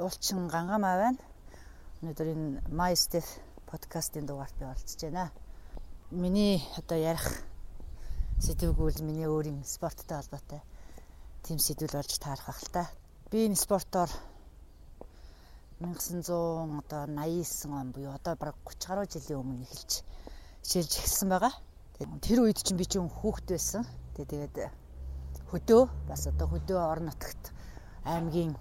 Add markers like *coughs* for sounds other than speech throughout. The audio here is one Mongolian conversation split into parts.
Уулчин Гангамаа байна. Өнөөдөр энэ My Step подкастын дугаарт би оролцож байна. Миний одоо ярих сэдвгүүл миний өөрийн спорттой холбоотой тийм сэдвэл болж таарах ах л та. Би энэ спортоор 1900 одоо 89 он буюу одоо бараг 30 гаруй жилийн өмнө эхэлж хичээлж эхэлсэн байгаа. Тэр үед чинь би ч хүүхэд байсан. Тэгээд хөдөө бас одоо хөдөө орон нутагт аймгийн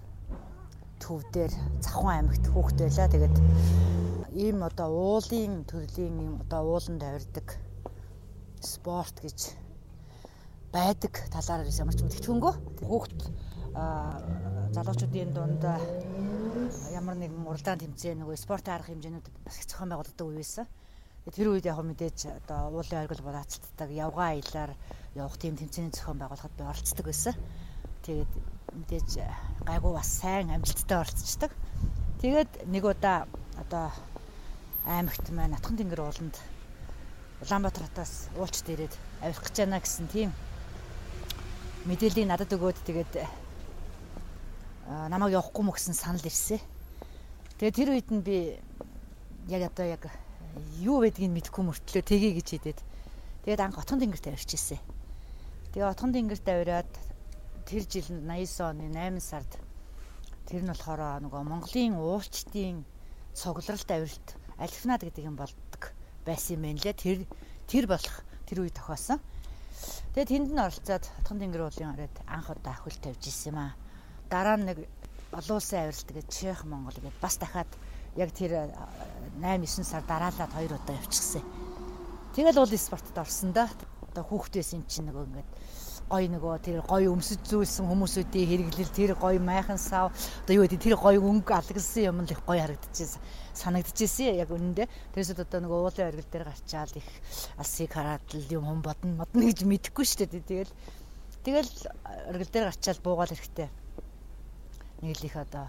төв дээр Завхан аймагт хүүхэд байлаа. Тэгээд ийм одоо уулын төрлийн ийм одоо ууланд авирдаг спорт гэж байдаг талаар ямар ч мэдгэдэггүй. Хүүхэд залуучуудын дунд ямар нэгэн уралдаан тэмцээн нөгөө спортын арга хэмжээнүүдэд бас их зохион байгуулдаг үе байсан. Тэр үед яг мэдээж одоо уулын оргил бураацдаг явгаа аялаар явах тийм тэмцээний зохион байгуулахад би оролцдог байсан. Тэгээд мэдээж гайгүй бас сайн амжилттай оролцдог. Тэгээд нэг удаа одоо аймагт маань Атхан тэнгэр ууланд Улаанбаатар хотоос уулчт ирээд авирах гэж байна гэсэн тийм мэдээллийг надад өгөөд тэгээд намайг явахгүй мө гэсэн санал ирсэн. Тэгээд тэр үед нь би яг одоо яг юу байдгийг мэдэхгүй мөртлөө тгий гэж хэлээд тэгээд анх Отхон тэнгэрт авирч ирсэн. Тэгээ Отхон тэнгэрт авираад тэр жил 89 оны 8 сард тэр нь болохоор нөгөө Монголын уулчтын цугларалт авиралт альфнад гэдэг юм болдог байсан юм байна лээ. Тэр тэр болох тэр үе тохиосон. Тэгээ тэнд нь оролцоод Атхан тэнгэр уулын оройд анх удаа хөл тавьж исэн юм аа. Дараа нь нэг олон улсын авиралт гэж Чех Монгол гэдэг бас дахиад яг тэр 8 9 сар дараалаад хоёр удаа явчихсан. Тэгэл уул спортод орсон да. Одоо хүүхдээс юм чинь нөгөө ингээд гой нөгөө тэр гой өмсөж зүүлсэн хүмүүсүүдийн хэрэглэл тэр гой майхан сав одоо юу гэдэг тэр гой өнгө алгасан юм л их гой харагдчихсэн санагдчихсэн яг үнэндээ. Тэрсэд одоо нөгөө уулын оргил дээр гарчаал их алсыг хараад л юм хум бодно модно гэж мэдэхгүй шүү дээ. Тэгэл тэгэл оргил дээр гарчаал буугаал хэрэгтэй нэг л их одоо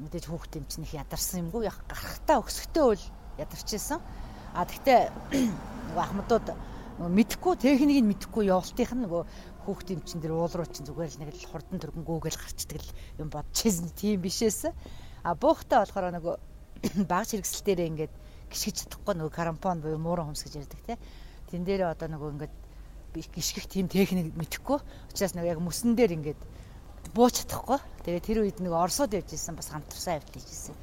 мэдээж хүүхд юм чинь их ядарсан юмгүй яг гарахтаа өксөхтэй бол ядарчээсэн а тэгтээ *coughs* нөгөө ахмадууд мэдхгүй техникийг мэдхгүй явуултынх нь нөгөө хүүхд юм чин дэр уулруу чин зүгээр л нэг л хурдан төргөнгөөгөл гарчдаг л юм бодчихсэн тийм бишээс а буухтаа болохоор нөгөө *coughs* баг хэрэгсэл дээр ингээд гიშгэж чадахгүй нөгөө карампон буюу муурын хумс гэж ярьдаг те. Тэн дээр одоо нөгөө ингээд гიშгэх тийм техник мэдхгүй учраас нөгөө яг мөсөн дээр ингээд бууж чадахгүй. Тэгээ тэр үед нөгөө орсод явж исэн бас хамтарсан явж исэн.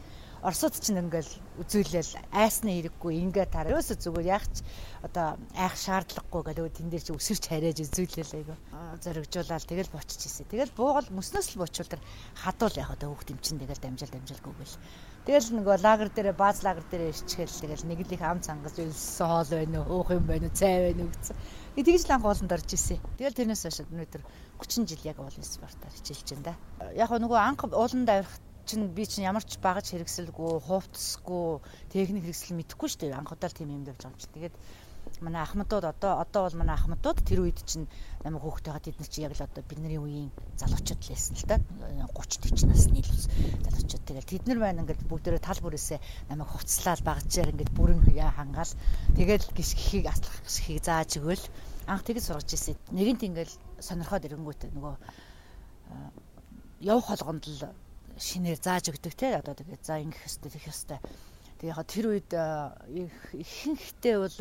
Оросууд ч ингээл үзүүлэл айсны хэрэггүй ингээ тараа. Ерөөсө зүгээр яах ч одоо айх шаардлагагүй гэдэг тэн дээр чи өсөрч харяаж үзүүлэл айгу. Зоригжуулаад тэгэл бочиж ирсэн. Тэгэл буугал мөснөөс л бочвол тэр хадуул яах одоо хүүхд эмчин тэгэл дамжаал дамжаалгүй гэл. Тэгэл нөгөө лагер дээр бааз лагер дээр ирчихэл тэгэл нэг л их ам цангаж өлсөн хоол байна уу, уух юм байна уу, цай байна уу гэсэн. Тэгж л анх ууланд орж исэн. Тэгэл тэрнээс хойш өнөөдөр 30 жил яг уулын спортоор хичээлж байна да. Яг нөгөө анх ууланд авирах чинь би чинь ямар ч багаж хэрэгсэлгүй, хувцсгүй, техник хэрэгсэл мэдэхгүй шүү дээ. Анх удаа тийм юм явж байгаа юм чи. Тэгээд манай ахмадууд одоо одоо бол манай ахмадууд тэр үед чинь намайг хөөхтэйгээ тэд нар чи яг л одоо бидний үеийн залуучууд л байсан л да. 30 40 насны л залуучууд. Тэгэл тэд нар байна ингээд бүгдээрээ тал бүрээсээ намайг хуцлаад багажаар ингээд бүрэн хангаал. Тэгэл гисхийг аслах гисхийг зааж өгөөл. Анх тэгж сургаж ирсэн. Нэгэнт ингээд сонирхоод ирэнгүүтээ нөгөө явах болгонд л шинээр зааж өгдөг те. Одоо тэгээд за ингэх ёстой тэгэх ёстой. Тэгээ яг тэр үед ихэнхдээ бол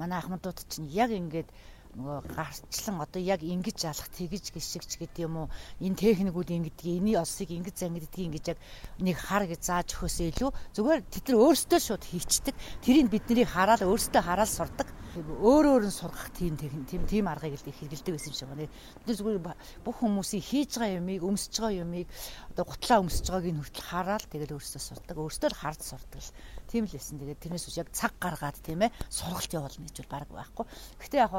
манай ахмадууд чинь яг ингээд нөгөө гарчлан одоо яг ингэж алах тэгж гიშгч гэдэг юм уу? Энэ техникүүд ингэдэг эний олсыг ингэж зангиддаг ингэж яг нэг хар гэж зааж өгөхөөсөө илүү зүгээр тэд нар өөрсдөө шууд хийчдэг тэрийг бидний хараад өөрсдөө хараад сурдаг өөр өөр нь сургах тийм тийм тийм аргыг л хэрэгэлдэг байсан юм шиг байна. Бид зүгээр бүх хүмүүсийн хийж байгаа юмыг өмсөж байгаа юмыг одоо гутлаа өмсөж байгааг нь хүртэл хараад тэгэл өөрсдөө сурдаг өөрсдөө л харж сурдаг л тийм л байсан. Тэгээд тэрнээс үс яг цаг гаргаад тийм ээ сургалт явуулна гэж бол баг байхгүй. Гэхдээ яг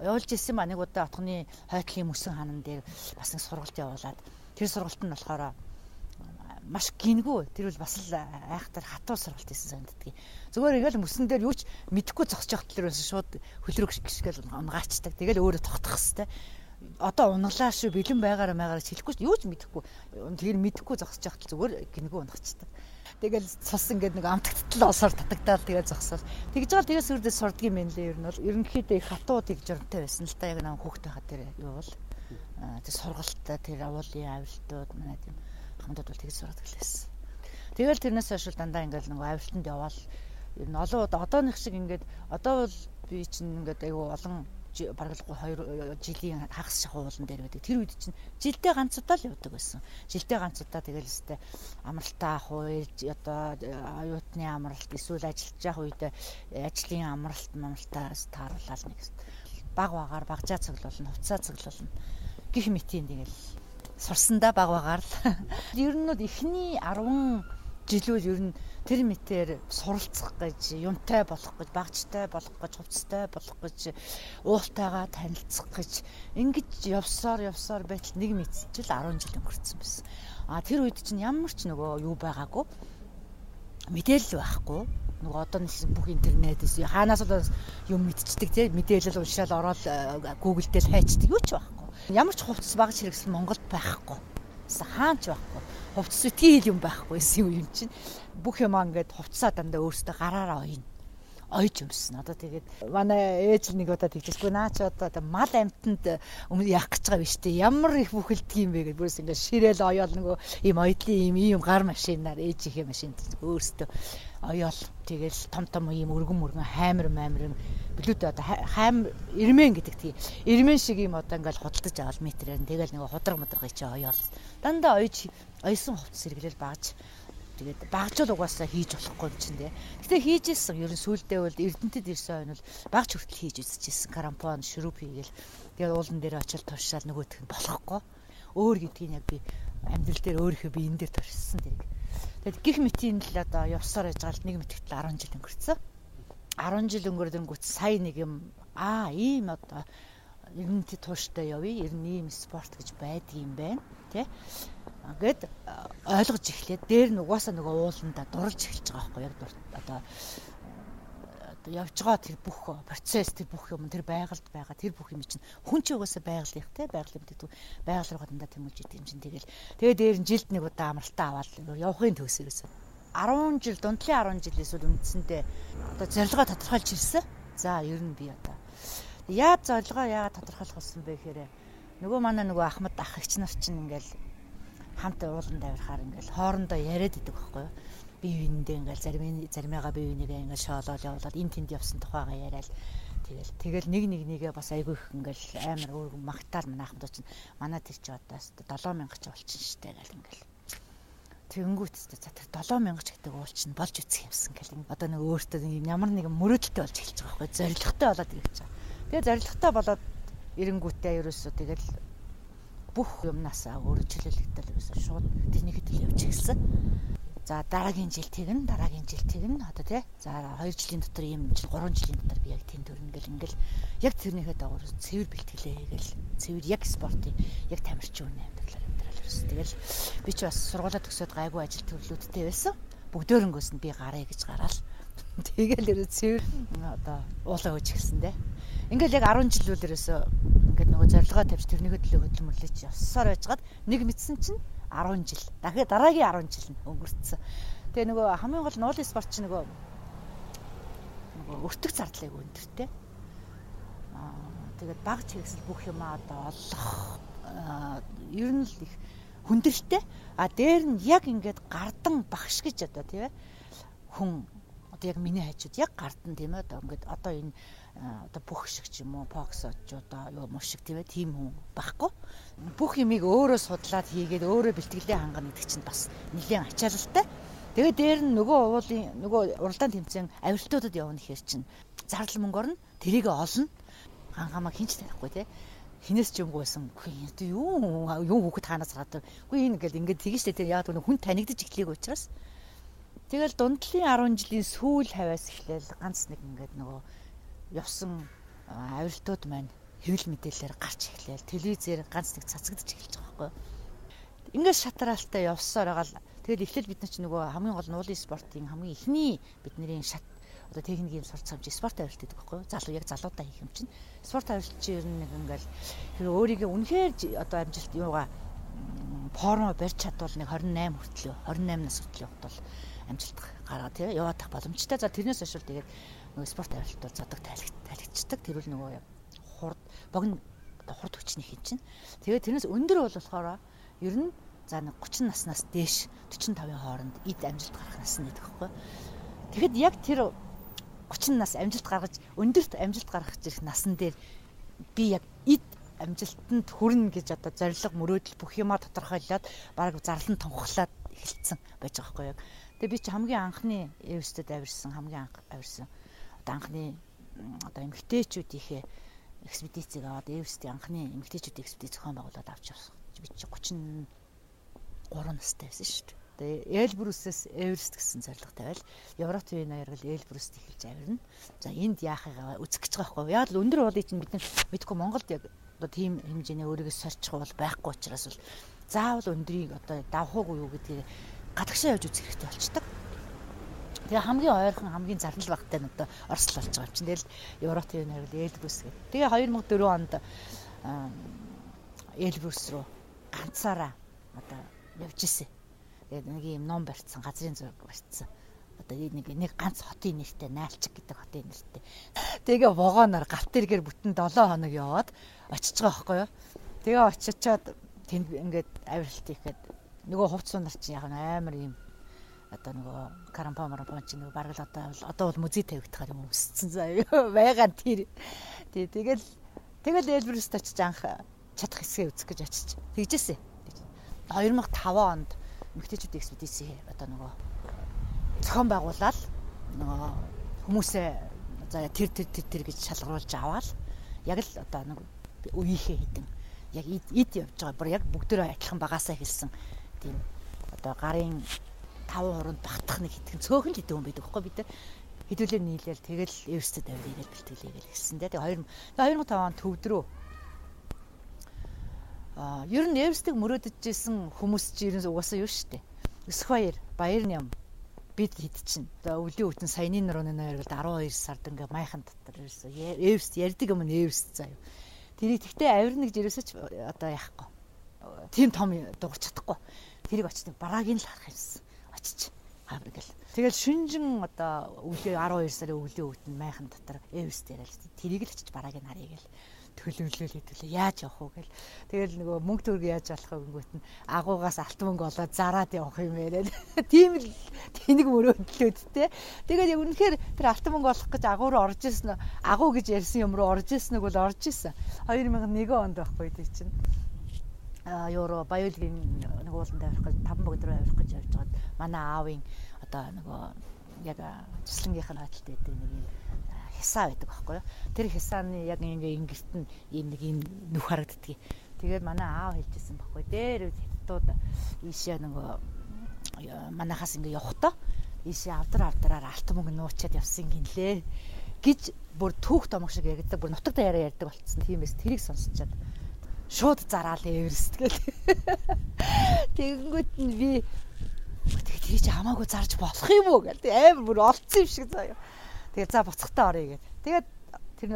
явуулж ирсэн ба нэг удаа отгоны хойтлын мөсөн ханан дээр бас нэг сургалт явуулаад тэр сургалт нь болохоор маш гингүү тэр бол бас л айхтар хатуу сургалт хийсэн санагддаг. Зүгээр ингээл мөсөн дээр юу ч мэдэхгүй зогсож явах төлөөс шууд хөлрөг гიშгээл унгаачдаг. Тэгэл өөрөө тогтох хэвээр одоо унглаа шүү бэлэн байгаараа маягаар хэлэхгүй шүү юу ч мэдэхгүй тэр мэдэхгүй зогсож явах зүгээр гингүү унгачдаг Тэгэл цус ингээд нэг амтгттал осоор татагдаал тэгээ зогсоол. Тэгж байгаа тэгээ сүрдээ сурдаг юм байна лээ ер нь бол. Ерөнхийдөө их хатуу тэг журамтай байсан л та яг нэг хүүхдээ хат тэр юу бол. Тэг сургалтаа тэр авуулын авилтууд манай тийм хамтад бол тэгж сураад гэлээсэн. Тэгэл тэрнээс хойш дандаа ингээл нэг авилтанд яваал ер нь олон одооных шиг ингээд одоо бол би чинь ингээд айгүй олон бараг л 2 жилийн хагас шахуулан дээр байдаг. Тэр үед чинь жилдээ ганц удаа л явдаг байсан. Жилдээ ганц удаа тэгэл өстэй амралтаа уу одоо оюутны амралт эсвэл ажиллаж явах үед ажлын амралт мамралтаас тааруулаад нэг баг багаар багжаа цоглуулна, хувцаа цоглуулна. Гэх мэтийн тэгэл сурсандаа баг багаар л. *laughs* Ер нь эхний 10 жилүүд ер нь тэр мэтээр суралцах гэж, юмтай болох гэж, багцтай болох гэж, хувцастай болох гэж, уултайгаа танилцах гэж ингэж явсаар явсаар байтал нэг мэдчил 10 жил өнгөрцөн байсан. А тэр үед чинь ямар ч нөгөө юу байгаагүй мэдээлэл байхгүй нөгөө одоо нэг бүх интернетээс хаанаас л юм мэдчихдэг тийм мэдээлэл уншаал ороод Google дээр хайчдаг юу ч байхгүй. Ямар ч хувцас багж хэрэгсэл Монголд байхгүй. Хаанч байхгүй хувцас үтгий хил юм байхгүйсэн юм чинь бүх юм ингээд хувцсаа дандаа өөртөө гараараа ойно ойж өмсөн. Одоо тэгээд манай ээж нэг удаа тэгчихгүй наа чи одоо мал амтнд яах гэж байгаа биш үү? Ямар их бүхэлдэг юм бэ гэж бүрс ингээд ширээл оёол нөгөө ийм ойдлын ийм ийм гар машинаар ээж их машин өөртөө оёол тэгэл том том ийм өргөн мөргөн хаймар маймар блүүд одоо хайм ирмэн гэдэг тийм. Ирмэн шиг юм одоо ингээл худалдаж авал метрээр тэгэл нэг худраг мадраг чи оёол дандаа ойж ойсон хувцас сэргэлэл багж тэгээд багжуул угаасаа хийж болохгүй юм чинь тий. Гэтэ хийжсэн ер нь сүулдэ бол Эрдэнэтэд ирсэн ойн бол багж хүртэл хийж үзчихсэн. Карампон шүрүп хийгээл. Тэгээд уулан дээр очил туршаал нөгөөх нь болохгүй. Өөр гэдгийг яг би амьдрал дээр өөрийнхөө биеийн дээр туршсан тэрийг. Тэгээд гих мэтийн л одоо явсаар яж гал нэг мэтгтэл 10 жил өнгөрцөн. 10 жил өнгөрдөнгүүт сая нэг юм аа ийм одоо ерөнхий тууштай явъя. Ер нь ийм спорт гэж байдаг юм байна. Тэ? Гэт ойлгож эхлээд дээр нь угаасаа нөгөө ууланда дурлж эхэлж байгаа байхгүй яг одоо явж байгаа тэр бүх процесс тэр бүх юм тэр байгальд байгаа тэр бүх юм чинь хүн ч угаасаа байгаль их те байгаль юм гэдэг байгаль руугаа дандаа тэмүүлж идэв юм чинь тэгэл тэгээ дээр нь жилд нэг удаа амралтаа аваад явахын төгсөрөөс 10 жил дундлын 10 жилээс үл үндсэндээ одоо зорилгоо тодорхойлж ирсэн. За ер нь би одоо яаж зорилгоо яагаад тодорхойлох болсон бэ гэхээр нөгөө манай нөгөө ахмад ах эгч нар чинь ингээл хамт уулан давирахаар ингээл хоорондоо яриад идэг байхгүй юу? Бие биендээ ингээл зарим заримыгаа бие бинийгээ ингээл шоолоод явуулаад эн тэнд явсан тухайгаа яриад тэгэл тэгэл нэг нэг нэгээ бас айгүй их ингээл амар өөр магтаал манай ахмад чинь манай тэр чи одоо 7000 ч болчихно штэ гэл ингээл Тэнгүүт за тэр 7000 ч гэдэг уул чинь болж үсэх юмсан гэл. Одоо нэг өөртөө ямар нэгэн мөрөөдөлтэй болж эхэлж байгаа байхгүй зоригтой болоод ирж байгаа. Тэгээ зоригтой болоод эренгүүтээ ерөөсөө тэгэл бүх юмнасаа өөрөө чөлөөлөгдөл ерөөсөө шууд эхэлсэн. За дараагийн жил тэгнэ, дараагийн жил тэгнэ. Одоо тий. За 2 жилийн дотор ийм жил 3 жилийн дотор би яг тэнд төрнөгөл ингээл яг тэрнийхээ дагуур цэвэр бэлтгэлээ хийгээл цэвэр яг спортын яг тамирчин үнэ амьдралаар байсан. Тэгэл би ч бас сургуулаа төгсөөд гайгүй ажил төрлүүдтэй байсан. Бүгдөөрөнгөөс нь би гараа гэж гараал. *laughs* Тэгэл ерөө цэвэр одоо уулаа өгч гисэн дээ. Ингээл яг 10 жил үл ерөөсөө ингээд нөгөө зорилгоо тавьж тэрнийхөө төлөө хөдөлмөрлөж явсаар байжгаад нэг мэдсэн чинь 10 жил. Дахиад дараагийн 10 жил нь өнгөрцөн. Тэгээ нөгөө хамгийн гол нуулын спорт чинь нөгөө нөгөө өртөг зардлыг өндөртэй. Аа тэгээд баг чигсэл бүх юмаа одоо олох ер нь л их хүндрэлтэй. А дээр нь яг ингээд гардан багш гэж одоо тийм ээ хүн одоо яг миний хажууд яг гардан тийм ээ одоо ингээд одоо энэ одоо бүх шиг ч юм уу покс очоо юу муу шиг тийм ээ тийм хүн байхгүй. Бүх юмыг өөрөө судлаад хийгээд өөрөө бэлтгэлээ хангана гэдэг чинь бас нэлээд ачаалалтай. Тэгээ дээр нь нөгөө уулын нөгөө уралдаан тэмцээн авиралтуудад явна гэхэр чинь зардал мөнгөөр нь тэрийг олно. Хангамаа хинч танихгүй тийм хинээс ч юмгүй байсан. Үгүй юу юу хүүхэд хаанаас гараад. Үгүй энэ ингээл ингээд тэгэж штэ тэр яг хүн танигдаж эхлэх учраас. Тэгэл дундлын 10 жилийн сүүл хаваас эхлээл ганц нэг ингээд нөгөө явсан авиралтууд маань хэвлэл мэдээлэлээр гарч эхлээл телевизээр ганц нэг цацагдж эхэлж байгаа байхгүй. Ингээд шатраалтай явсаар байгаа л тэгэл эхлээл бид нар ч нөгөө хамгийн гол нуулын спортын хамгийн ихний бидний шат одоо техникийн сурч хамж спорт авиралт гэдэг байхгүй? Залуу яг залуудаа хийх юм чинь. Спорт авиралт чи ер нь нэг ингээл тэр өөрийгөө үнэхээр одоо амжилт юугаа формо барьж чадвал нэг 28 хүртэл 28 нас хүртэл явахд бол амжилт гаргаа тий яваадах боломжтой. За тэрнээс хойш тэгээд нөгөө спорт авиралт бол задаг тайлгчдаг. Тэр үл нөгөө хурд богино хурд хүчний хин чинь. Тэгээд тэрнээс өндөр бол болохоор ер нь за нэг 30 наснаас дээш 45-ын хооронд эд амжилт гарах нас нь гэдэг хэвхэв. Тэгэхэд яг тэр 30 нас амжилт гаргаж өндөрт амжилт гаргах зэрэг насан дээр би яг эд амжилтанд хүрнэ гэж одоо зориг мөрөөдөл бүх юмаа тодорхойлоод баг зарлан тунхлаад эхэлсэн байж байгаа байхгүй юу. Тэгээ би чи хамгийн анхны Эвстэд авирсан хамгийн анх авирсан одоо анхны одоо эмгтээчүүдийнхээ экспедицийг аваад Эвстийн анхны эмгтээчүүдийн экспедиц зохион байгуулад авч явсан. Би чи 33 настай байсан шүү дээ. Тэгээ Эльбрусээс Эверест гэсэн зорилготой байл. Европ төвийн аяргал Эльбруст эхэлж авирна. За энд яахыгаа үзэх гэж байгаа байхгүй. Яг л өндөр уулыг чинь бид мэдгүй Монголд яг одоо тийм хэмжээний өөрийгөө сорчих бол байхгүй учраас бол заавал өндрийг одоо давхуугүй юу гэдгийг гадагшаа явж үзэх хэрэгтэй болчдаг. Тэгээ хамгийн ойрхон хамгийн зарнал багтай нь одоо Орос болж байгаа юм чинь. Тэгэл Европ төвийн аяргал Эльбрус гэдэг. Тэгээ 2004 онд Эльбрус руу ганцаараа одоо явж исэн Тэгээд нэг юм ном барьсан, газрын зураг барьсан. Одоо нэг нэг ганц хотын нэртэй Наалчиг гэдэг хотын нэртэй. Тэгээ вогоноор галт тэргээр бүтэн 7 хоног яваад очиж байгаа байхгүй юу. Тэгээ очичоод тэнд ингээд авиралт ихэд нөгөө хувцсан нар чинь яг амар юм одоо нөгөө карампа марампа чинь нөгөө бараг л одоо одоо бол музей тавигдахаар юм өссөн заяа *laughs* байгаа тэр. Тий тэгэл тэгэл Эльбруст очиж анх чадах хэсгээ үзэх гэж очиж тэгжээсэ. 2005 онд эмэгтэйчүүд экспедиси одоо нөгөө зохион байгуулаад нөгөө хүмүүсээ за тэр тэр тэр тэр гэж шалгаруулж аваад яг л одоо нэг үеийнхээ хідэн яг ид явж байгаа. Бүр яг бүгдөө адилхан багасаа хэлсэн. Тийм одоо гарын 5 хуранд багтах нэг хитгэн цөөхөн хитэн хүн байдаг байхгүй бид хэдүүлээ нийлээл тэгэл Эверстэд авирыг бэлтгэлээ гэж хэлсэн. Тэгээ 2000 2005 он төвдрөө Аа, ер нь Эверстийг мөрөөдөжсэн хүмүүс чи ерөөс угаасаа юу штэ. Өсөх баяр, баяр нэм бид хэд чинь. Одоо өвлийн үтэн саяны нурууны нойргод 12 сард ингээ майхан дотор ерөөсөө Эверст ярьдаг юм нь Эверст юу. Тэрийг тэгтээ авирна гэж ерөөсөө ч одоо яахгүй. Тим том дуурч чадахгүй. Тэрийг очиж бараагийн л харах юмсан. Очиж хавар гэл. Тэгэл шүнжин одоо өвлийн 12 сарын өвлийн үтэн майхан дотор Эверст яриад тэрийг л очиж бараагийн харъя гэл төлөвлөл хэдүүлээ яаж явах вэ гэл. Тэгэл нөгөө мөнгө төгрөг яаж алах вэ гингүүт нь агуугаас алт мөнгө олоод зараад явах юм яриад. *laughs* Тийм л тэнэг мөрөөдлөөд те. Тэгээд яг үнэхээр тэр алт мөнгө олох гэж агуу руу орж ирсэн агуу гэж ярьсан юм руу орж ирсэн нэг бол орж ирсэн. 2001 онд байхгүй тий чинь евро баялагын нэг ууланд авирах гэж таван богд руу авирах гэж явж байгаад манай аавын одоо нөгөө яг цэслэнгийнх нь хаталт байдаг нэг юм хисаа байдаг байхгүй юу. Тэр хисааны яг ингээ ингэрт нь ийм нэг ийм нүх харагддгийг. Тэгээд манай аав хэлжсэн байхгүй. Дээр хятадууд ийшээ нөгөө манахаас ингээ явахдаа ийшээ авдар авдраар алт мөнгө нуучаад явсан гинлээ гэж бүр түүх томог шиг ягддаг бүр нутагтаа яриа ярьдаг болцсон. Тиймээс тэрийг сонсчаад шууд зараал Эверест гэл. *laughs* Тэгэнгүүт нь би тэгээ тэр чи хамаагүй зарж болох юм уу гэл. Амар бүр олцсон юм шиг заяа. Тэгээд за буцахтаа орё гэд. Тэгээд тэр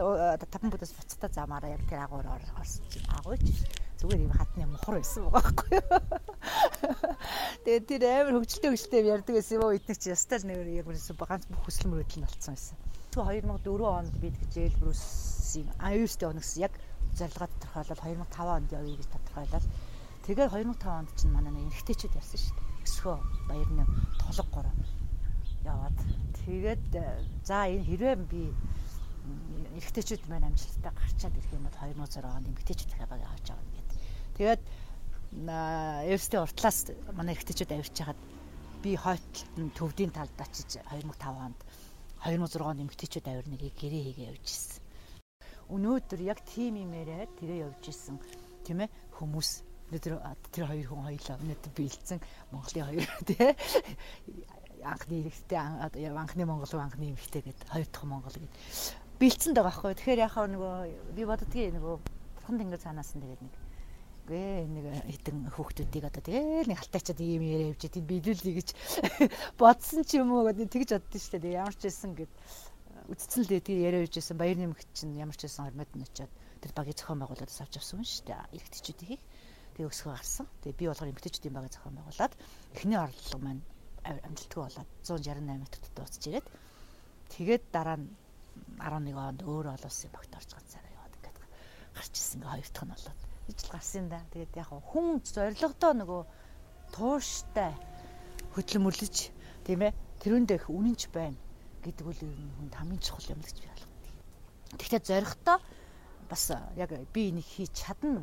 таван бүдээс буцахтаа замаараа яг тэр агуур орсон чинь агууч зүгээр юм хатны мухар байсан байгаа байхгүй юу. *laughs* Тэгээд тэр амар хөвгөлтэй хөвгөлтэй ярьдаг байсан юм уу эдгээр чи ястал нэр яг үсэн ганц бүх хүсэл мөрөөдөл нь болцсон байсан. Тэгвэл 2004 онд бид хичээл Брүсийн аюултай оногс яг зорилгоо тодорхойлоод 2005 онд явъя гэж тодорхойлоод тэгээд 2005 онд чинь манай нэг эрэгтэйчүүд ярьсан шүү дээ. Өсгөө баярны толго гороо яваад тэгээд э, за энэ хэрвээ би эрэгтэйчүүд маань амжилттай гарчаад ирэх юм бол 2006 онд эмэгтэйчүүд хаваг авч авна гэд. Тэгээд Эвстэй уртлаас манай эрэгтэйчүүд авирч хаад би хойтлолт төвдийн талд очиж 2005 онд 2006 онд эмэгтэйчүүд авирныг гэрээ хийгээ явж ирсэн. Өнөөдөр яг тийм юм яриад тэрээ явж ирсэн тийм ээ хүмүүс. Өнөөдөр тэр хоёр хүн хоёлоо өнөөдөр биэлдсэн Монголын хоёр тий анхны эрэгтэй анхны Монгол анхны эмэгтэй гэдэг хоёр дахь Монгол гэдэг бэлдсэн байгаа байхгүй. Тэгэхээр яхаа нөгөө би боддгийн нөгөө бурхан тэнгэр цаанаас нь тэгээд нэг гээ нэг хитэн хүүхдүүдийг одоо тэгээд нэг халтайчаад ийм яриа явж тийм биелүүлээ гэж *laughs* бодсон ч юм уу гэдэг тэгж боддоо шүү дээ. Ямар ч байсан гэд үтцэн л тэгээд яриа явж байсан баяр нэмэгт чинь ямар ч байсан хормод нь очиод тэр багийн зохион байгуулалт авч авсан шүү дээ. Эрэгтэйчүүдийг тэгээ өсгөө гарсан. Тэгээ би болохоор эмэгтэйчүүдийн багийн зохион байгуулалт эхний орлого маань амжилтгүй болоод 168 төт дуусч ирээд тэгээд дараа нь 11 онд өөр олон улсын багт орж ганцаараа яваад ингээд гарч ирсэн ингээ хоёр дахь нь болоод ижил гарсан да. Тэгээд яг хүн зоригтой нөгөө тууштай хөдлөмөрлөж тийм ээ тэрүүн дэх үнэнч байна гэдэг үл ер нь хүнд хамгийн чухал юм гэж би ойлгодог. Тэгэхдээ зоригтой бас яг би энийг хийж чадна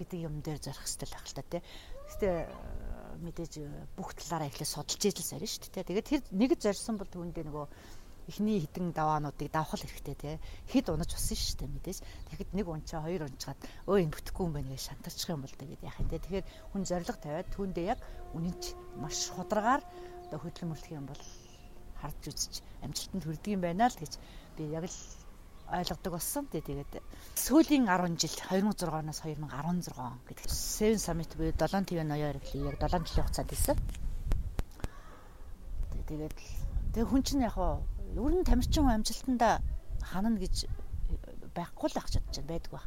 гэдэг юм дээр зорих хэрэгтэй байх л та тийм. Гэтэ мэдээж бүх талаараа эхлээ судалж ижил сарна шүү дээ. Тэгээд тэр нэг зорьсон бол түүндээ нөгөө эхний хідэн даваануудыг давхал хэрэгтэй те хэд унаж усан шүү дээ мэдээж тэгэхэд нэг унчаа хоёр унчаад өө энэ бүтэхгүй юм байна гэж шантарчих юм бол тэгээд яах юм те тэгэхээр хүн зориг тавиад түүндээ яг үнэнч маш хударгаар одоо хөдөлмөрлөх юм бол харж үзэж амжилтанд хүрдэг юм байна л гэж би яг л ойлгодог болсон. Тэгээд сүүлийн 10 жил 2006-оноос 2016 гэдэг Seven Summit буюу 7 TV ноёор яг 7 жилийн хугацаанд хийсэн. Тэгээд тэг хүн чинь яг ер нь тамирчин хүн амжилтанда ханана гэж байхгүй л ах чадчих байдаг баг.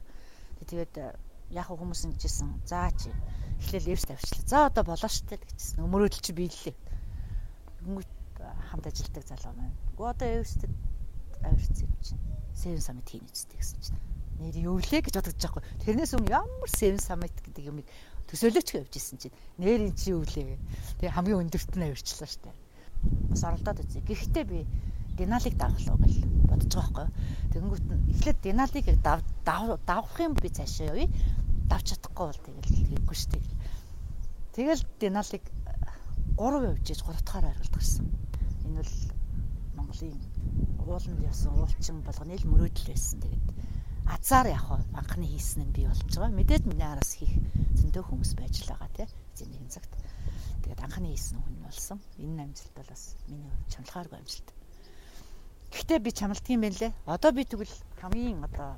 Тэгээд яг хүмүүс ингэжсэн. За чи эхлээл эрс тавьчлаа. За одоо болоо штэ гэжсэн. Өмөрөөдөл чи биеллээ. Хүмүүс хамт ажилладаг залуу маань. Гоо одоо эрстэд авирсан юм чинь. Seven Summit хийнэ гэдэг гэсэн чинь. Нэр юу лээ гэж бодож байгаа хгүй. Тэрнээс өмнө ямар Seven Summit гэдэг юмыг төсөөлөөч гэж явж исэн чинь. Нэр эн чи юу лээ. Тэгээ хамгийн өндөрт нь авирчлаа штэ. Бас оролдоод үзье. Гэхдээ би Деналиг давхлаа гэж бодож байгаа байхгүй. Тэгэнгүүт нь эхлээд Деналиг дав давах юм би цаашаа явъя. Давч чадахгүй бол тэгэл хийхгүй дээ. Тэгэл Деналиг 3 явж иж 3 дахаар ойлголт гарсан. Энэ бол Монголын ууланд явсан уулчин болгоны л мөрөөдөл байсан. Тэгээд азар яг анхны хийсэн нь би болж байгаа. Мэдээд миний араас хийх зөндөө хүмүүс байж л байгаа тий. Эцэг нэгэн цагт. Тэгээд анхны хийсэн хүн болсон. Энэ амжилт бол бас миний хувьд чамлахааргүй амжилт. Гэхдээ би чамлдгийн байна лээ. Одоо би тэгвэл хамгийн одоо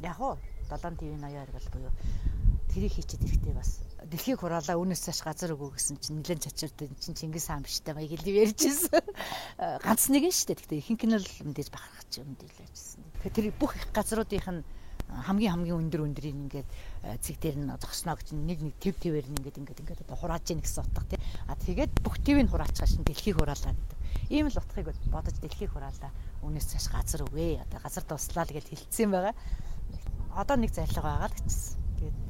яг уу 7 ТV 80 бол буюу тэрийг хийчихэд хэрэгтэй бас дэлхийг хураалаа үүнээс цааш газар өгөө гэсэн чинь нэлээд чачиртай чинь Чингис хаан биштэй баяг хэлээ ярьжсэн. Ганц нэг нь шүү дээ. Гэхдээ ихэнх нь л мэдээж бахарх ч юм дилээжсэн. Тэгэхээр тэр бүх их газруудынх нь хамгийн хамгийн өндөр өндөрийг ингээд цэг дээр нь зогсноо гэж нэг нэг төв твээр нь ингээд ингээд ингээд одоо хурааж ийн гэсэн утга тий. А тэгээд бүх твийг хураачгаа шин дэлхийг хураалаа гэдэг. Ийм л утгыг бодож дэлхийг хураалаа. Үүнээс цааш газар өгөө. Одоо газар дуслаа л гэж хэлсэн байгаа. Одоо нэг зарлага байгаа л гэжсэн. Тэгээд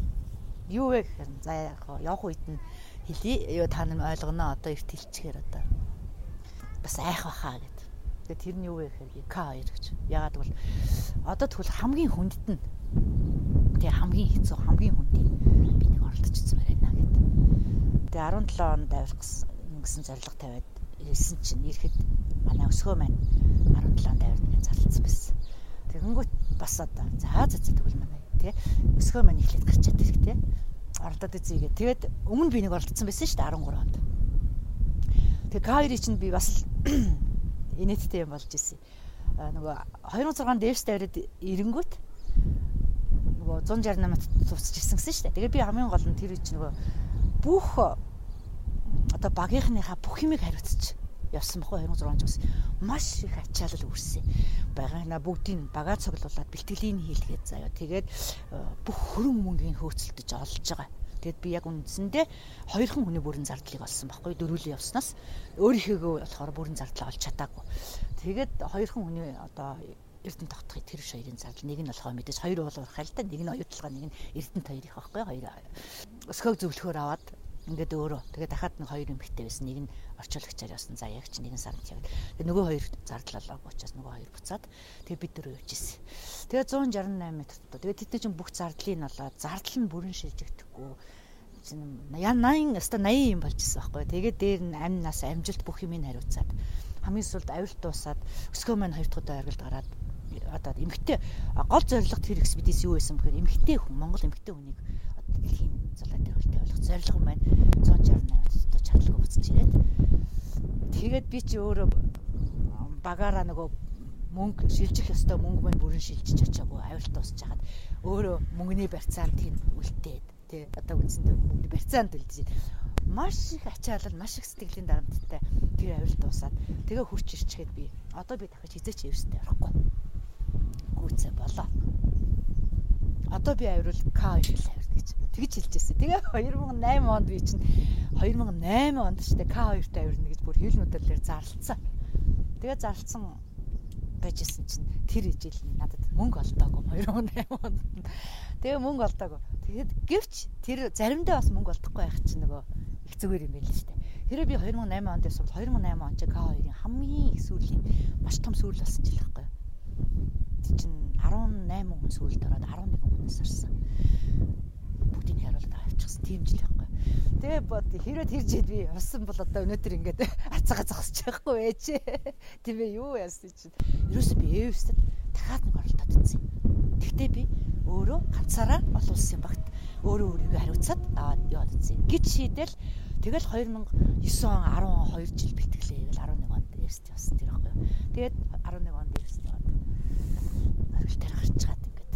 юу вэ гэхээр за яг явах үед нь хэлий. Та нар ойлгоно. Одоо эрт хэлчихээр одоо бас айх бахаа гэд. Тэгээд тэр нь юу вэ гэхээр К2 гэж. Ягаад гэвэл одоо тэгвэл хамгийн хүндэт нь тэгээ хамгийн хэцүү хамгийн хүндийг би нэг үзмээр байна гэд. Тэгээ 17 онд авирах гэсэн зорилго тавиад ирсэн чинь ирэхэд манай өсгөө маань 17 онд авирныг зарлцсан байсан. Тэгэнгүүт бас одоо за за за тэгвэл манай тий өсгөө маань эхлээд гарч чад ирэх тий оролдоод үзье тэгээд өмнө би нэг оролцсон байсан шүү дээ 13 онд. Тэгээ Кайри чинь би бас *coughs* инээдтэй юм болж ирсэн. нөгөө 2006 дээрс тавиад ирэнгүүт нөгөө 168-ат тусч ирсэн гэсэн шүү дээ. Тэгээ би хамгийн гол нь тэр үуч нөгөө бүх одоо багийнхныхаа бүх юмыг хариуцчих явсан бохоо 26 жигс маш их ачаалал үүссэн. Багийнхнаа бүгдийг бага цоглуулад бэлтгэлийн хийлгээд заяа. Тэгээд э, бүх хөрөн мөнгөний хөөцөлдөж олж байгаа. Тэгэд би яг үндсэндээ хоёрхан хүний бүрэн зардлыг олсон байхгүй дөрүлээ явснаас өөрийнхөө болохоор бүрэн зардлаа олж чадаагүй. Тэгээд хоёрхан хүний одоо Эрдэнэ тогтхыг тэр хоёрын зардал нэг нь болохоо мэдээж хоёр уул урах л да нэг нь оюутлага нэг нь Эрдэнэ хоёр их байхгүй хоёр өсгөөг зөвлөхөөр аваад ингээд өөрөө. Тэгээ дахиад нэг хоёр эмэгтэй байсан. Нэг нь орчуулагчаар явсан за яг чи нэгэн сард яваад тэгээ нөгөө хоёр зардлалаа учраас нөгөө хоёр буцаад тэгээ бид дөрөв явж исэн. Тэгээ 168 м дотор тэгээ тэд чинь бүх зардлыг нь олоод зардал нь бүрэн шилжигдэхгүй. Яа 80 өста 80 юм болж исэн байхгүй. Тэгээ дээр нь амнаас амжилт бүх юмыг хариуцаад хамгийн сүүлд авилт дуусаад өсгөө маань хоёр дахь удаа аргалд гараад одоо эмгтэй гол зорилго тэр экспедиц юу байсан бэхээр эмгтэй хүн Монгол эмгтэй хүнийг зулаан дээр хөлтэй болох зорилго юм байна. 168 одоо чадлагүй буцаж ирээд. Тэгээд би чи өөрөө багаараа нөгөө мөнгө шилжих ёстой мөнгө маань бүрэн шилжиж очиагүй авилт дуусч хагаад өөрөө мөнгөний барьцаанд тэнд үлдээд тий одоо үндсэндээ мөнгөний барьцаанд үлдэж маш их ачаалал маш их сэтгэлийн дарамттай тэр авилт дуусаад тэгээ хурч ирчихэд би одоо би дахиж хизээч эвстэй орохгүй. Гүцээ болоо одоо би авирал К2 л авирна гэж тэгж хэлжээсэ. Тэгээ 2008 онд би чинь 2008 онд ч тэ К2-т авирна гэж бүр хэл нүдэлээр зарлцсан. Тэгээ зарлцсан байжсэн чинь тэр ижил надад мөнгө олдоогүй 2008 онд. Тэгээ мөнгө олдоогүй. Тэгээд гэвч тэр заримдаа бас мөнгө олдохгүй байх чинь нөгөө их зүгээр юм байл дээ. Хэрэв би 2008 онд явсан бол 2008 он чинь К2-ын хамгийн их сүүлийн маш том сүүл болсон жил байхгүй юу? Тэг чинь 18 хүн сүүлд ороод 11 хүнээс орсон. Бүгдийг харуулдаг авчихсан тийм жил байхгүй? Тэгээ бод хэрэг тэр жид би усан бол одоо өнөөдөр ингээд арцгаа зогсож байхгүй байж. Тийм ээ юу яасан чинь. Ерөөсөө би Эвсэд дахиад нэг оролдоод ирсэн. Тэгтээ би өөрөө ганцаараа олон улсын багт өөрөө өөрийгөө хариуцаад аваад яваад ирсэн. Гит шийдэл тэгэл 2009 он 12 жил бэлтгэлээ. Тэгэл 11 онд Эвсэд явсан тэр байхгүй. Тэгээд 11 онд Эвсэд оргил дээр гарч чаад ингээд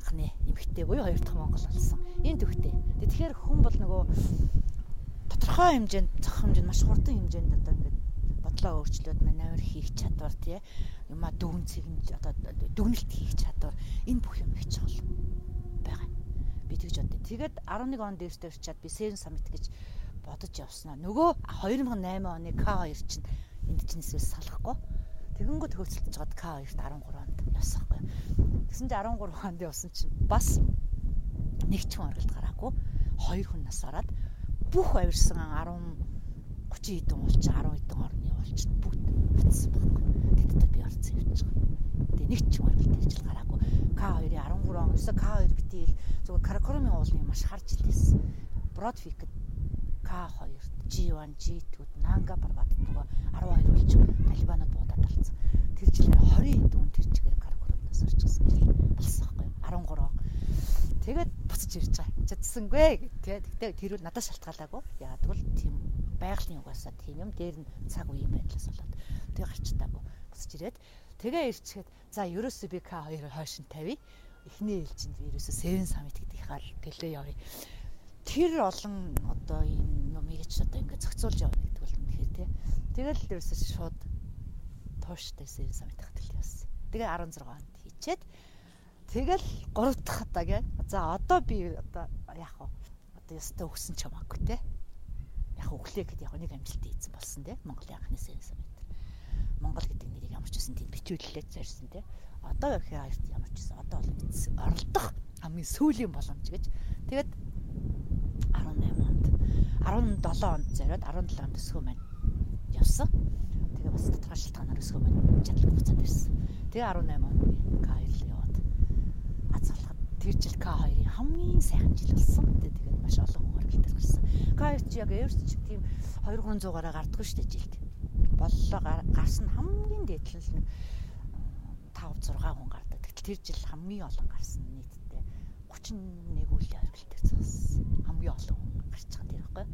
анхны эмэгтэй буюу хоёр дахь Монгол болсон. Энэ төвхтэй. Тэгэхээр хүн бол нөгөө тодорхой хэмжээнд зах хэмжээнд маш хурдан хэмжээнд одоо ингээд бодлоо өөрчлөөд маневр хийх чадвар тий юма дүгн цэгмж одоо дүгнэлт хийх чадвар энэ бүх юм их чухал байгаа. Би тэгж бодъё. Тэгээд 11 он дээрстэй очиад би Сэрэн саммит гэж бодож явснаа. Нөгөө 2008 оны К2 чинь энд чинь эсвэл салахгүй. Тэгэнгүүт хөөцөлдөж жоод К2-т 13 онд явсан байхгүй. Тэгсэн чинь 13 онд явсан чинь бас нэг ч хүн оролт гараагүй. Хоёр хүн нас ороод бүх авирсан 10 30 хэдэн уулч 10 хэдэн орны уулч бүгд утсан байхгүй. Тэд би орцсон явж байгаа. Тэгээ нэг ч хүн оролт хийж гараагүй. К2-ийн 13 он өсө К2 битил зөвхөн Каракорумын уулын маш харж илээсэн. Бродфикд К2 G1 G2-д Нанга Парбат нөгөө 12 улч талибанууд алцсан. Тэр жилээр 20 хэдэн тэр чигээр Каракорумнаас орчихсон болсон байхгүй 13 Тэгээд буцаж ирж байгаа. Чадсангүй тэгээ тэгтээ тэр үл надад шалтгаалаагүй. Яагаад гэвэл тийм байгалийн угаасаа тийм юм дээр нь цаг үеийн байдлаас болоод тэгээ гарчтаагүй. Буцаж ирээд тэгээ ирчихэд за ерөөсөө би К2 хойш нь тавья. Эхний ээлжинд би ерөөсөө 7 summit гэдэг хал төлөө явъя. Тэр олон одоо ийм юмыг ч одоо ингээд зохицуулж явна гэдэг бол үнэхээр тий. Тэгэл ерөөсөө шууд тууштай 7 summit хатал явсан. Тэгээ 16 онд хийчээд Тэгэл гурав дахь удаа гэ. За одоо би одоо яг хаа одоо ястаа өгсөн ч хамаагүй те. Яг өглөө гэхэд яг нэг амжилт ийдсэн болсон те. Монголын анхны сэнс метр. Монгол гэдэг нэрийг ямар ч үсэн тийм бичүүлэлээд зарьсан те. Одоо хаяарт ямар ч үсэн одоо бол оролдох хамгийн сүүлийн боломж гэж. Тэгээд 18 онд 17 онд зориод 17 онд өсгөө маань явсан. Тэгээ бас тодорхой шалтгаанаар өсгөө маань чадлаг буцаад ирсэн. Тэгээ 18 онд би К2 хацгалахад тэр жил К2-ын хамгийн сайхан жил болсон. Тэгээд маш олон хүн оролцож гарсан. К2 чи яг Эверст ч тийм 2 300-аараа гардаггүй шүү дээ жилд. Боллоо гарсан хамгийн дээдлэл нэг 5 6 хүн гардаг. Тэгтэл тэр жил хамгийн олон гарсан нийтдээ 31 үйл оролцож байсан. Хамгийн олон хүн гарч байгаа тийм байхгүй.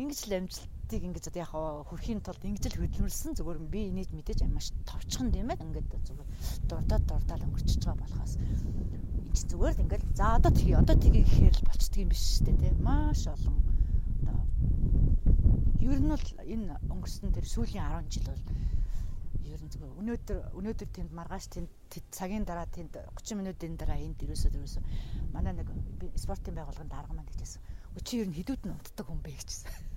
Ингэж л амжилт амжилтыг ингэж одоо яг хөрхийн тулд ингэж л хөдөлмөрлсөн зүгээр би энийг мэдээж маш товчхон тийм ээ ингээд зүгээр дурдаад дурдаад өнгөрчихөж байгаа болохоос. Энэ зүгээр л ингээд за одоо тгий одоо тгий гэхээр л болчдгийм биш шүү дээ тийм. Маш олон одоо ер нь бол энэ өнгөрсөн тэр сүүлийн 10 жил бол ер нь зүгээр өнөөдөр өнөөдөр тэнд маргааш тэнд цагийн дараа тэнд 30 минутын дараа энд ерөөсөө ерөөсөө манай нэг спортын байгууллагын дарга маань гэжсэн чи ер нь хідүүд нь унтдаг хүн бэ гэжсэн.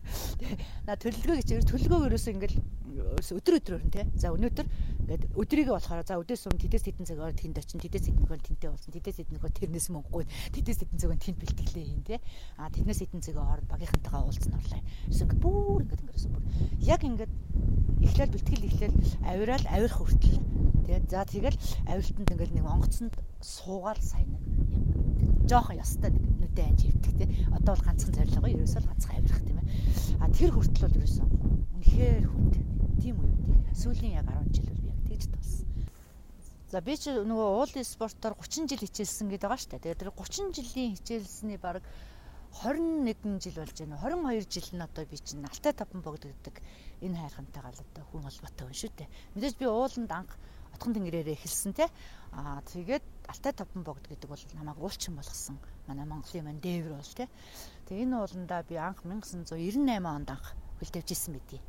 Наа төлөлгөө гэж төлөлгөөг ерөөсөө ингээл өдөр өдрөөр нь тий. За өнөөдөр ингээд өдрийгөө болохоор за өдөөс өмнө тэдэс хэдэн цагаар тэнд очин хэдэн цагаар тэнтэй болсон. Хэдэн цагаар тэрнээс мөнгөгүй. Тэдэс хэдэн цагаар тэнд бэлтгэлээ хийн тий. А тэрнээс хэдэн цагаар хооронд багийнхантайгаа уулзсан орлоо. Ерөөсөө ингээд бүр ингээд ингээд бүр яг ингээд эхлээл бэлтгэл эхлээл авирал авирах хүртэл тий. За тэгэл авиралтанд ингээд нэг онгоцонд суугаал сайн нэг жоохон ястай нэг нүдэн анж хөвтөх тий. Одоо бол ганцхан зорилго ерөөсөө л ганцхан авирах тийм ээ. А тэр хүртэл бол ерөөсөө үнэхээр хүнд тийм үеүүд сүүлийн яг 10 жил бол яг тэгж тулсан. За би ч нөгөө уулын спортоор 30 жил хичээлсэн гэдэг байгаа шүү дээ. Тэгээд тэр 30 жилийн хичээлсний баг 21 жил болж байна. 22 жил нь одоо би чинь алтай таван богд гэдэг энэ хайрхантайгаа л одоо хүн холбоотой хүн шүү дээ. Мэдээж би ууланд анх утхан тэнгэрээрээ эхэлсэн те. Аа тэгээд Алтай таван богд гэдэг бол намайг уулчин болгосон. Манай Монголын маань дээвэр бол те. Тэгээ энэ ууландаа би анх 1998 онд анх хөл тавьж исэн мэдээ.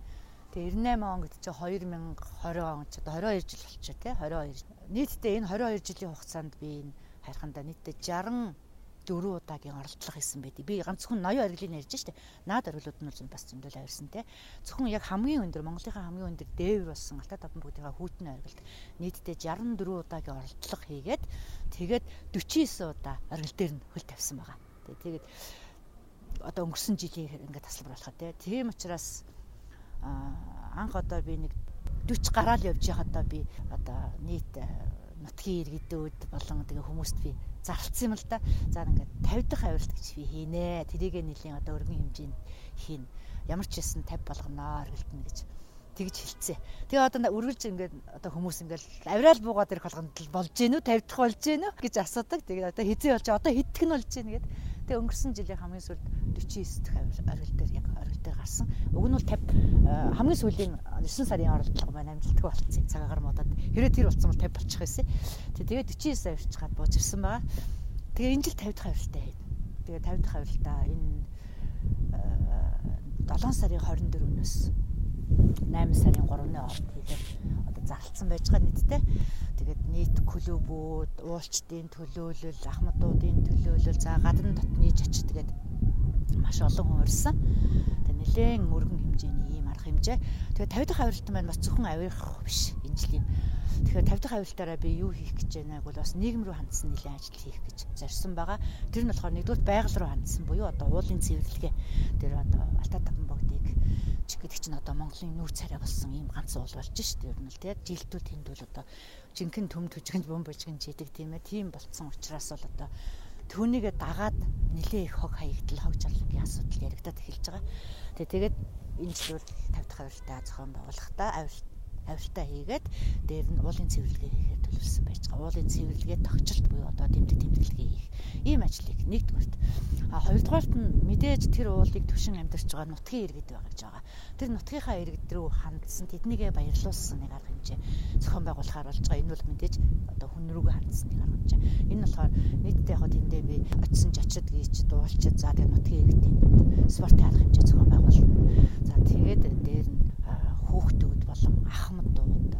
Тэгээ 98 он гэдэг чинь 2020 он ч одоо 22 жил болчихоо те 22. Нийтдээ энэ 22 жилийн хугацаанд би энэ хайрхандаа нийтдээ 60 дөрөв удаагийн оролдлого хийсэн байдаг. Би ганцхан ноён ориглыг ярьж штэ. Наад ориглууд нь бол бас зөндөл авирсан те. Зөвхөн яг хамгийн өндөр Монголынхаа хамгийн өндөр дээвэр болсон Алтай таван бүгдийнхаа хүүтний ориглд нийтдээ 64 удаагийн оролдлого хийгээд тэгээд 49 удаа оригл дээр нь хөл тавьсан байгаа. Тэгээд одоо өнгөрсөн жилийн ингээд тасалбар болохоо те. Тийм учраас анх одоо би нэг 40 гараал явж байхдаа би одоо нийт нутгийн иргэдүүд болон тэгээ хүмүүст би зарлцсан юм л да. За ингээд 50 дахь авиралт гэж би хийнэ. Тэрийг нэлийн одоо өргөн хэмжээнд хийн. Ямар ч хэлсэн 50 болгоноо эргэлтэнэ гэж тэгж хэлцээ. Тэгээ одоо үргэлж ингээд одоо хүмүүс ингээд авираал буугаад ирэх болгонд болж гинүү 50 дахь болж гинүү гэж асуудаг. Тэгээ одоо хизээ болж одоо нь болж гин гэдэг. Тэгээ өнгөрсөн жилийн хамгийн сүүлд 49 дахь оргил дээр яг оргил дээр гарсан. Уг нь бол 50 хамгийн сүүлийн 9 сарын оролдлого маань амжилттай болцсон. Цагаагаар модод хэрэв тэр болсон бол 50 болчих байсан. Тэгээ 49 авирч гад бууж ирсэн байгаа. Тэгээ энэ жил 50 дахь авиралтай хэд. Тэгээ 50 дахь авиралтаа энэ 7 сарын 24-өөс 8 сарын 3-ны орд хийлээ одоо зарлцсан байж байгаа нийтдээ тэгээд нийт клубүүд, уулчдын төлөөлөл, ахмадуудын төлөөлөл, за гадна дотны жач тэгээд маш олон хүн урьсан. Тэгээд нэлээд өргөн хэмжээний ийм арга хэмжээ. Тэгээд 50 дахь авиралт маань бас зөвхөн авирах биш энэ жилийн. Тэгэхээр 50 дахь авиралтаараа би юу хийх гэж байна гэвэл бас нийгэм рүү хандсан нэлээд ажил хийх гэж зорьсон байгаа. Тэр нь болохоор нэгдүгээр байгаль руу хандсан буюу одоо уулын цэвэрлэгээ. Тэр одоо Алтай таван богдыг ч гэдэг чинь одоо Монголын нүүр царай болсон ийм ганц уул болж штэ ер нь л тийм жилдүү тэнд бол одоо жинхэнэ төм төжгөнд бомб божгын жидэг тийм ээ тийм болцсон учраас бол одоо түүнийгээ дагаад нэлээ их хог хаягдл хог жарлангийн асуудал яригадад эхэлж байгаа. Тэгээ тэгээд энэ жил бол 50 дахь авиралтай зохион байгуулахдаа авиралт авиртаа хийгээд дээр нь уулын цэвэрлэгээ хийхээр төлөвлөсөн байж байгаа. Уулын цэвэрлэгээ тогтчлт буюу одоо тэмдэг тэмдэглэгээ хийх ийм ажлыг нэгдүгээрт. А хоёрдугаарт нь мэдээж тэр уулыг төвшин амьдарч байгаа нутгийн иргэд байгаа гэж байгаа. Тэр нутгийнхаа иргэд рүү хандсан тэднийгээ баярлуулсан нэг арга хэмжээ зохион байгуулахаар болж байгаа. Энэ бол мэдээж одоо хүн рүүгээ хандсан нэг арга хэмжээ. Энэ болохоор нийтдээ яг тэндээ би очисон жачид гीч дуулчид за тэгээ нутгийн иргэдийн спортын арга хэмжээ зохион байгуулна. За тэгээд дээр нь хүүхдүүд болон ахмадууд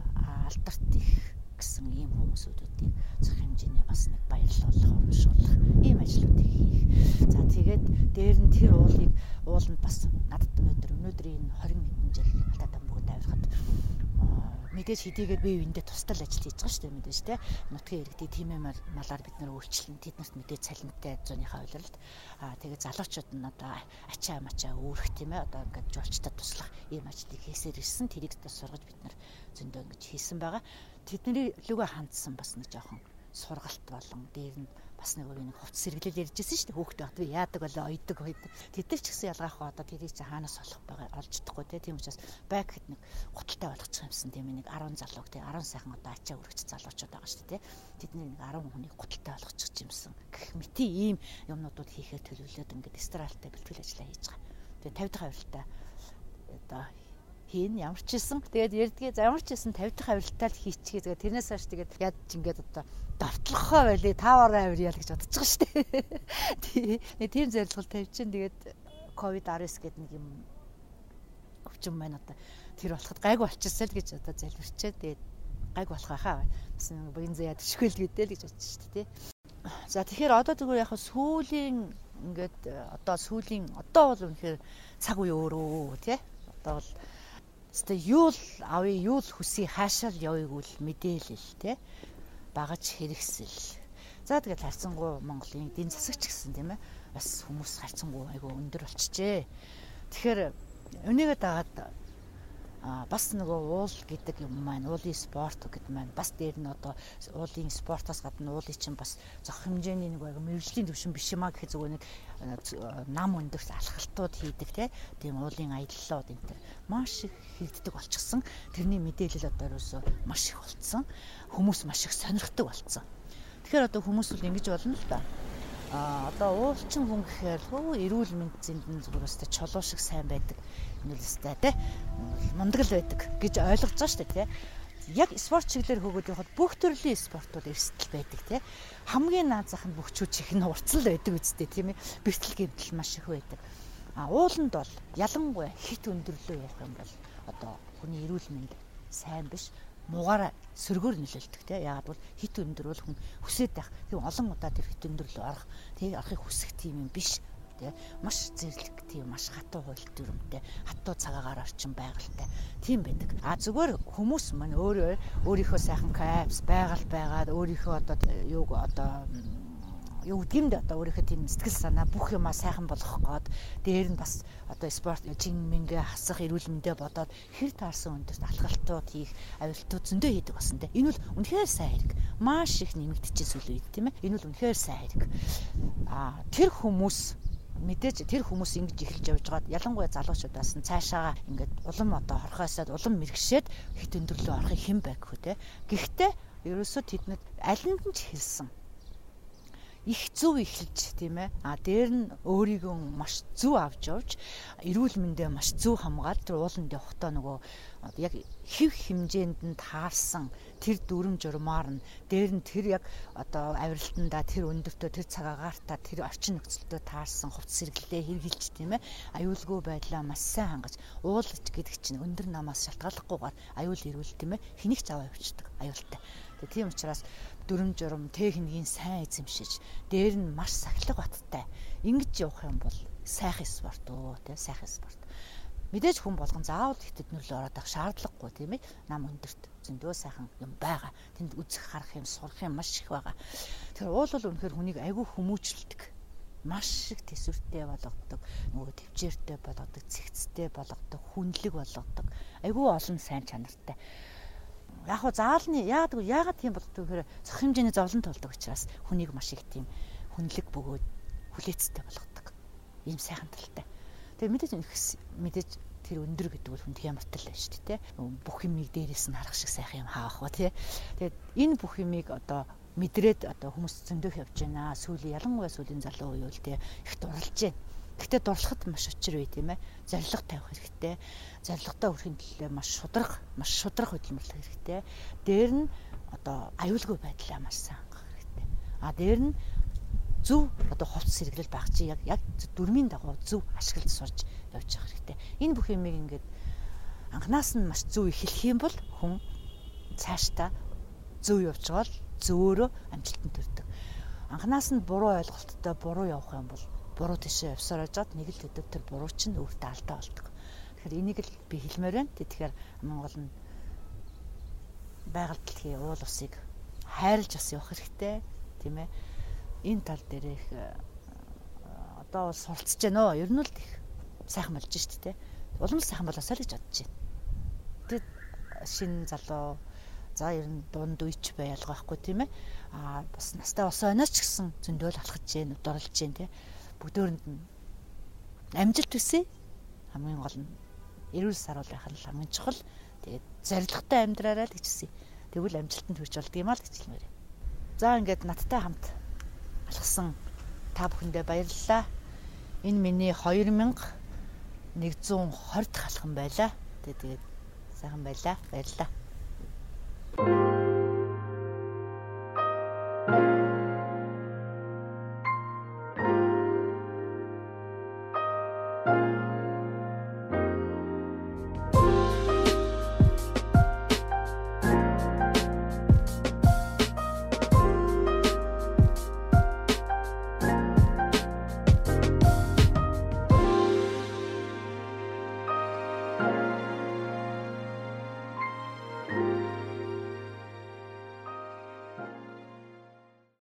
алдарт их гэсэн ийм хүмүүсүүдийг зах хэмжээний бас нэг баярлуулах, урамшуулах ийм ажлуудыг хийх. За тэгээд дээр нь тэр уулыг ууланд бас надад өнөөдөр өнөөдрийн 20 хэдэн жил Алтаа тамбогт авирахад мэдээж хэдийгээр би эндээ тусдал ажил хийж байгаа шүү дээ мэдээж те. Нутгийн иргэдийн тимээ малаар бид нар үйлчлэн тэднэрт мэдээж цалинтай зууныхаа үйлрэлт аа тэгээ залуучууд нь одоо ачаа мачаа өөрөх тийм ээ одоо ингээд жуулчдад туслах ийм ажлыг хийсээр ирсэн. Тэрийг бас сургаж бид нар зөндөө ингэж хийсэн байгаа. Тэдний лүгэ хандсан бас нэг жоохон сургалт болон дээр нь бас нэг өөр нэг хувц сэргэлэл ярьжсэн шүү дээ. Хөөхтэй бат би яадаг болоо ойдог ойдог тэд нар ч гэсэн ялгаах одоо тэрийг чи хаанаас олох байгаа олж чадахгүй те. Тийм учраас бак гэд нэг гуталтай болгочих юмсан тийм нэг 10 залууг те. 10 сайхан одоо ачаа өргөж залуучууд байгаа шүү дээ те. Тэдний нэг 10 хүнийг гуталтай болгочих юмсан. Гэх мэт ийм юмнуудууд хийхээр төлөвлөд ингээд эстралтай бэлтгэл ажиллаа хийж байгаа. Тэгээ 50 дахь авиралтай одоо хийн ямар ч хэлсэн. Тэгээд ярдгээ ямар ч хэлсэн 50 дахь авиралтай л хийчихээ. Тэгээд тэрнээс хойш тэгээд яд ингээд одоо давтлахаа байли таваараа авирьяа л гэж бодож байгаа шүү дээ. *laughs* Нэг тийм зорилгол тавьчихын тэгээд ковид 19 гэдэг нэг юм өвчин байна одоо тэр болоход гайг болчихсоо л гэж одоо залбирчээ. Тэгээд гайг болох байхаа. Бас нэг богино заяа төшгөл гэдэл гэж бодчих шүү дээ. За тэгэхээр одоо тэгвэл яг сүүлийн ингээд одоо сүүлийн одоо бол үнэхээр цаг үе өөрөө тий. Одоо бол Хэвээ юу л авъя, юу л хүсье, хаашаа л явъя гэвэл мэдээлэл те багаж хэрэгсэл. За тэгээд харцангуй Монголын эдийн засагч гэсэн тийм ээ бас хүмүүс харцангуй айгу өндөр болчихжээ. Тэгэхээр өнийгөө дагаад бас нөгөө уул гэдэг юм маань уулын спорт гэдэг маань бас дээр нь одоо уулын спортоос гадна уулын чинь бас зөх хэмжээний нэг мэрэгжлийн төвшин биш юмаа гэхэд зүгээр нэг нам өндөрт алхалтууд хийдэг тийм уулын аяллууд энэ төр. Маш их хийгддэг болчихсон. Тэрний мэдээлэл одоо ерөөсөө маш их болцсон. Хүмүүс маш их сонирхдаг болцсон. Тэгэхээр одоо хүмүүс бол ингэж болно л да. А одоо уулчин хүн гэхээр хөө эрүүл мэнд зэмдэн зүгээр өстэй чулуу шиг сайн байдаг. Нөлөөстэй те? Мундаг л байдаг гэж ойлгож байгаа шүү дээ те яг спорт чиглэлээр хөгөөд явахад бүх төрлийн спортууд эрсдэл байдаг те хамгийн наад зах нь бүх чүчих нь урцл байдаг үстэй тийм ээ. Бэртэл гэмтэл маш их байдаг. А ууланд бол ялангуяа хит өндөрлөө явах юм бол одоо хүний эрүүл мэнд сайн биш. Муугаараа сөргөөр нөлөөлдөг те яагаад бол хит өндөр бол хүн хүсээд байх. Тийм олон удаа тэр хит өндөр рүү орох тийг арахыг хүсэх тийм юм биш те маш зэрлэг тийм маш хатуу хууль дүрмтэй хатуу цагаагаар орчин байгальтай. Тийм байдаг. А зүгээр хүмүүс маань өөрөө өөрийнхөө сайхан капс байгаль байгаад өөрийнхөө одоо юуг одоо юу гэдгиймд одоо өөрийнхөө тийм сэтгэл санаа бүх юмаа сайхан болгох гээд дээр нь бас одоо спорт чин мэнгэ хасах эрүүл мэндэ бодоод хэр таарсан өндөрт алхалтууд хийх авилтууд зөндөө хийдэг басан те. Энэ бол үнэхээр сайн хэрэг. Маш их нэмэгдчихсэн сүл үед тийм ээ. Энэ бол үнэхээр сайн хэрэг. А тэр хүмүүс мэдээж тэр хүмүүс ингэж эхэлж явж байгаад ялангуяа залуучуудаас нь цаашаага ингээд улам одоо хорхоосоод улам мэрэгшээд хит өндөрлөө орохын хэн байггүй те. Гэхдээ ерөөсөө тэднэд аль нь ч хэлсэн их зөв эхэлж тийм ээ. А дээр нь өөрийгөө маш зөв авч явж эрүүл мэндэ маш зөв хамгаал тэр ууланд явахдаа нөгөө яг хэв хэмжээнд нь таарсан тэр дүрм журмаар нь дээр нь тэр яг одоо авиралтанда тэр өндөртөө тэр цагаагаарта тэр орчин нөхцөлтөө таарсан хувц сэргэлээ хэрглэж тийм ээ. Аюулгүй байдлаа маш сайн хангаж уулж гэдэг чинь өндөр намаас шалтгааллахгүйгээр аюул ирүүл тийм ээ. Хэнийг ч аваа явчихдаг? Аюултай. Тийм учраас дүрм журм техникийн сайн эзэмшиж дээр нь маш сахилга баттай. Ингэж явах юм бол сайхан спорт өө тий сайхан спорт. Мэдээж хүн болгон заавал хитэд нүрлөө ороод авах шаардлагагүй тийм ээ. Нам өндөрт зөндөө сайхан юм байгаа. Тэнд үзэх харах юм сурах юм маш их байгаа. Тэр уул бол үнэхээр хүнийг айгүй хүмүүжүүлдэг маш их төсвөртэй болгодог. Нөгөө төвчээртэй болгодог цэгцтэй болгодог хүнлэг болгодог. Айгүй олон сайн чанартай яг хуу заалны яагаад яагаад тийм болдог гэхээр цох хэмжээний зовлон тулдаг учраас хүнийг маш их тийм хүнлэг бөгөөд хүлээцтэй болгодог. Ийм сайхан талтай. Тэгээ мэдээж мэдээж тэр өндөр гэдэг бол хүнд ямар тал байна шүү дээ. Бүх юмыг дээрээс нь харах шиг сайхан юм хаах ба тий. Тэгээд энэ бүх юмыг одоо мэдрээд одоо хүмүүс зөндөх явж байна. Сүүлийн ялангуяа сүүлийн залуу үе үл тий их дурлж байна Гэхдээ дурлахад маш учир бай тийм ээ. Зорилго тавих хэрэгтэй. Зорилготой хүрэхин төлөө маш шудраг, маш шудраг хөдөлмөрлөх хэрэгтэй. Дээр нь одоо аюулгүй байдлаа маш сайн хангах хэрэгтэй. А дээр нь зөв одоо хувцс сэргэлэл баг чи яг яг дөрмийн дагуу зөв ашиглаж сурж явж явах хэрэгтэй. Энэ бүх юмыг ингээд анханаас нь маш зөв эхлэх юм бол хүн цаашдаа зөв явж байгаа л зөөрөө амжилтанд хүрдэг. Анханаас нь буруу ойлголттой буруу явах юм бол буруу тишээ явсаар ожоод нэг л төдөв тэр буруу чинь өөртөө алдаа болдог. Тэгэхээр энийг л би хэлмээр байна. Тэгэхээр Монгол нь байгаль дэлхийн уул усыг хайрлж бас явах хэрэгтэй тийм ээ. Энэ тал дээр их э, одоо бол суралцж байна өө. Ер нь л их сайхан болж шүү дээ. Улам сайхан болосоо л гэж бодож байна. Тэгэд шинэ залуу за ер нь дунд үйч бай ялгаахгүй тийм ээ. Аа бас настай болсон оноч гэсэн зөндөөл алхаж гэн, дурлж гэн тийм ээ бүгдөөрэнд нь амжилт хүсье. Хамгийн гол нь эрүүл саруулах нь хамгийн чухал. Тэгээд зоригтой амьдраарай л гэж хэлсэн. Тэгвэл амжилтанд хүрч болдго юм аа л гэж хэлмээр. За ингээд надтай хамт алхсан та бүхэндээ баярлалаа. Энэ миний 2120 дахь алхам байлаа. Тэгээд сайхан байлаа. Баярлалаа.